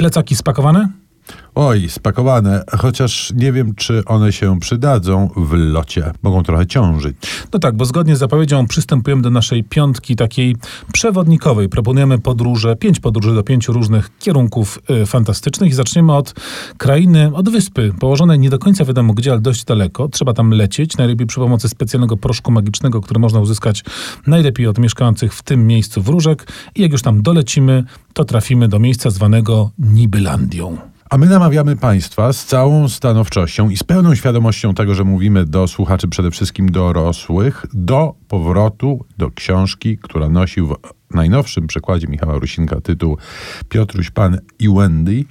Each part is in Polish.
Plecaki spakowane? Oj, spakowane, chociaż nie wiem, czy one się przydadzą w locie. Mogą trochę ciążyć. No tak, bo zgodnie z zapowiedzią przystępujemy do naszej piątki takiej przewodnikowej. Proponujemy podróże, pięć podróży do pięciu różnych kierunków y, fantastycznych i zaczniemy od krainy, od wyspy, położonej nie do końca wiadomo gdzie, ale dość daleko. Trzeba tam lecieć, najlepiej przy pomocy specjalnego proszku magicznego, który można uzyskać najlepiej od mieszkających w tym miejscu wróżek i jak już tam dolecimy, to trafimy do miejsca zwanego Nibylandią. A my namawiamy Państwa z całą stanowczością i z pełną świadomością tego, że mówimy do słuchaczy przede wszystkim dorosłych, do powrotu do książki, która nosi w najnowszym przykładzie Michała Rusinka tytuł Piotruś Pan i Wendy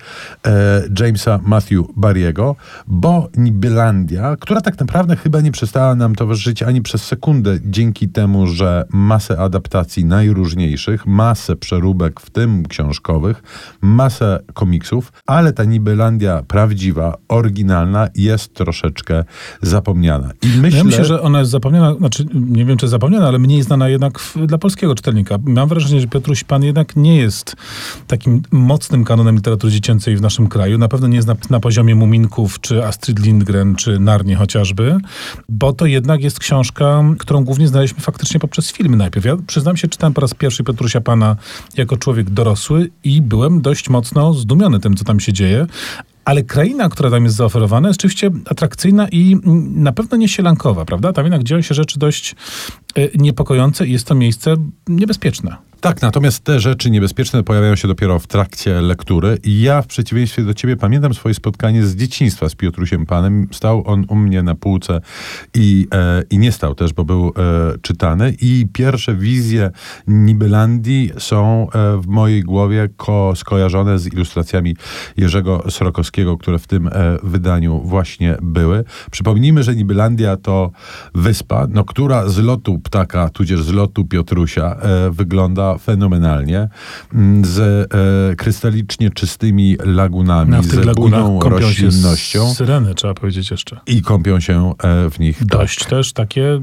e, Jamesa Matthew Barriego, bo Nibylandia, która tak naprawdę chyba nie przestała nam towarzyszyć ani przez sekundę dzięki temu, że masę adaptacji najróżniejszych, masę przeróbek, w tym książkowych, masę komiksów, ale ta Nibylandia prawdziwa, oryginalna jest troszeczkę zapomniana. I myślę, ja myślę, że ona jest zapomniana, znaczy nie wiem czy zapomniana, ale mniej znana jednak w, dla polskiego czytelnika. Mam wrażenie, że Piotruś Pan jednak nie jest takim mocnym kanonem literatury dziecięcej w naszym kraju. Na pewno nie jest na, na poziomie Muminków, czy Astrid Lindgren, czy Narnie chociażby, bo to jednak jest książka, którą głównie znaleźliśmy faktycznie poprzez filmy najpierw. Ja przyznam się, czytałem po raz pierwszy Piotrusia Pana jako człowiek dorosły i byłem dość mocno zdumiony tym, co tam się dzieje, ale kraina, która tam jest zaoferowana, jest oczywiście atrakcyjna i na pewno nie sielankowa, prawda? Tam jednak dzieją się rzeczy dość e, niepokojące i jest to miejsce niebezpieczne. Tak, natomiast te rzeczy niebezpieczne pojawiają się dopiero w trakcie lektury i ja w przeciwieństwie do ciebie pamiętam swoje spotkanie z dzieciństwa z Piotrusiem Panem. Stał on u mnie na półce i, e, i nie stał też, bo był e, czytany i pierwsze wizje Nibylandii są e, w mojej głowie ko skojarzone z ilustracjami Jerzego Srokowskiego, które w tym e, wydaniu właśnie były. Przypomnijmy, że Nibylandia to wyspa, no, która z lotu ptaka, tudzież z lotu Piotrusia e, fenomenalnie, mm, z e, krystalicznie czystymi lagunami, no, z bujną roślinnością. Syreny, trzeba powiedzieć jeszcze. I kąpią się e, w nich. Dość tak. też takie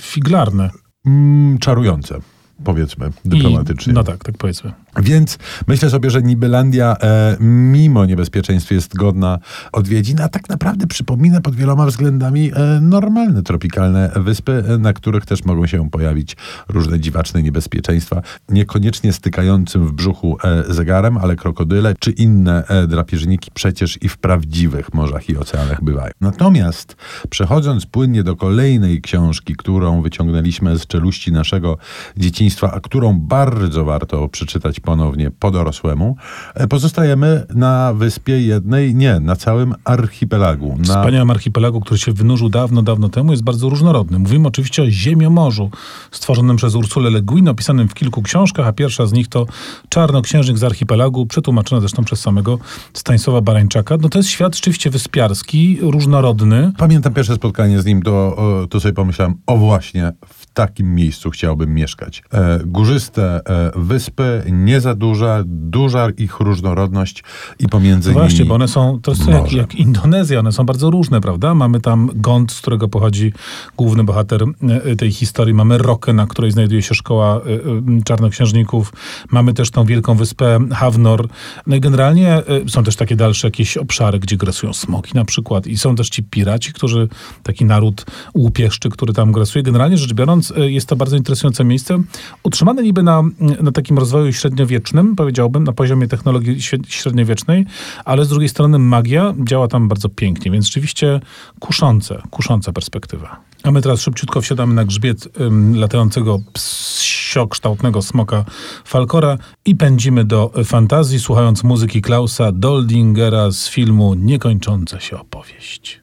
figlarne. Mm, czarujące powiedzmy dyplomatycznie. I, no tak, tak powiedzmy. Więc myślę sobie, że Nibylandia e, mimo niebezpieczeństw jest godna odwiedzin, a tak naprawdę przypomina pod wieloma względami e, normalne tropikalne wyspy, e, na których też mogą się pojawić różne dziwaczne niebezpieczeństwa, niekoniecznie stykającym w brzuchu e, zegarem, ale krokodyle czy inne e, drapieżniki przecież i w prawdziwych morzach i oceanach bywają. Natomiast przechodząc płynnie do kolejnej książki, którą wyciągnęliśmy z czeluści naszego dzieciństwa, a którą bardzo warto przeczytać ponownie po dorosłemu, e, pozostajemy na wyspie jednej, nie, na całym archipelagu. Na... Wspaniałym archipelagu, który się wynurzył dawno, dawno temu, jest bardzo różnorodny. Mówimy oczywiście o Ziemiomorzu, stworzonym przez Ursulę Le Guin, opisanym w kilku książkach, a pierwsza z nich to Czarnoksiężnik z archipelagu, przetłumaczona zresztą przez samego Stanisława Barańczaka. No to jest świat rzeczywiście wyspiarski, różnorodny. Pamiętam pierwsze spotkanie z nim, to, to sobie pomyślałem, o właśnie, w takim miejscu chciałbym mieszkać. E, górzyste e, wyspy, nie za duże, duża ich różnorodność i pomiędzy no nimi Właśnie, bo one są, to jest jak, jak, Indonezja, one są bardzo różne, prawda? Mamy tam Gond, z którego pochodzi główny bohater e, tej historii. Mamy Rokę, na której znajduje się szkoła e, e, czarnoksiężników. Mamy też tą wielką wyspę Havnor. No i generalnie są też takie dalsze jakieś obszary, gdzie grasują smoki na przykład. I są też ci piraci, którzy, taki naród łupieszczy, który tam grasuje. Generalnie rzecz biorąc, jest to bardzo interesujące miejsce. Utrzymane niby na, na takim rozwoju średniowiecznym, powiedziałbym, na poziomie technologii średniowiecznej, ale z drugiej strony magia działa tam bardzo pięknie, więc rzeczywiście kuszące, kusząca perspektywa. A my teraz szybciutko wsiadamy na grzbiet ym, latającego psiokształtnego smoka Falkora i pędzimy do fantazji, słuchając muzyki Klausa Doldingera z filmu Niekończąca się opowieść.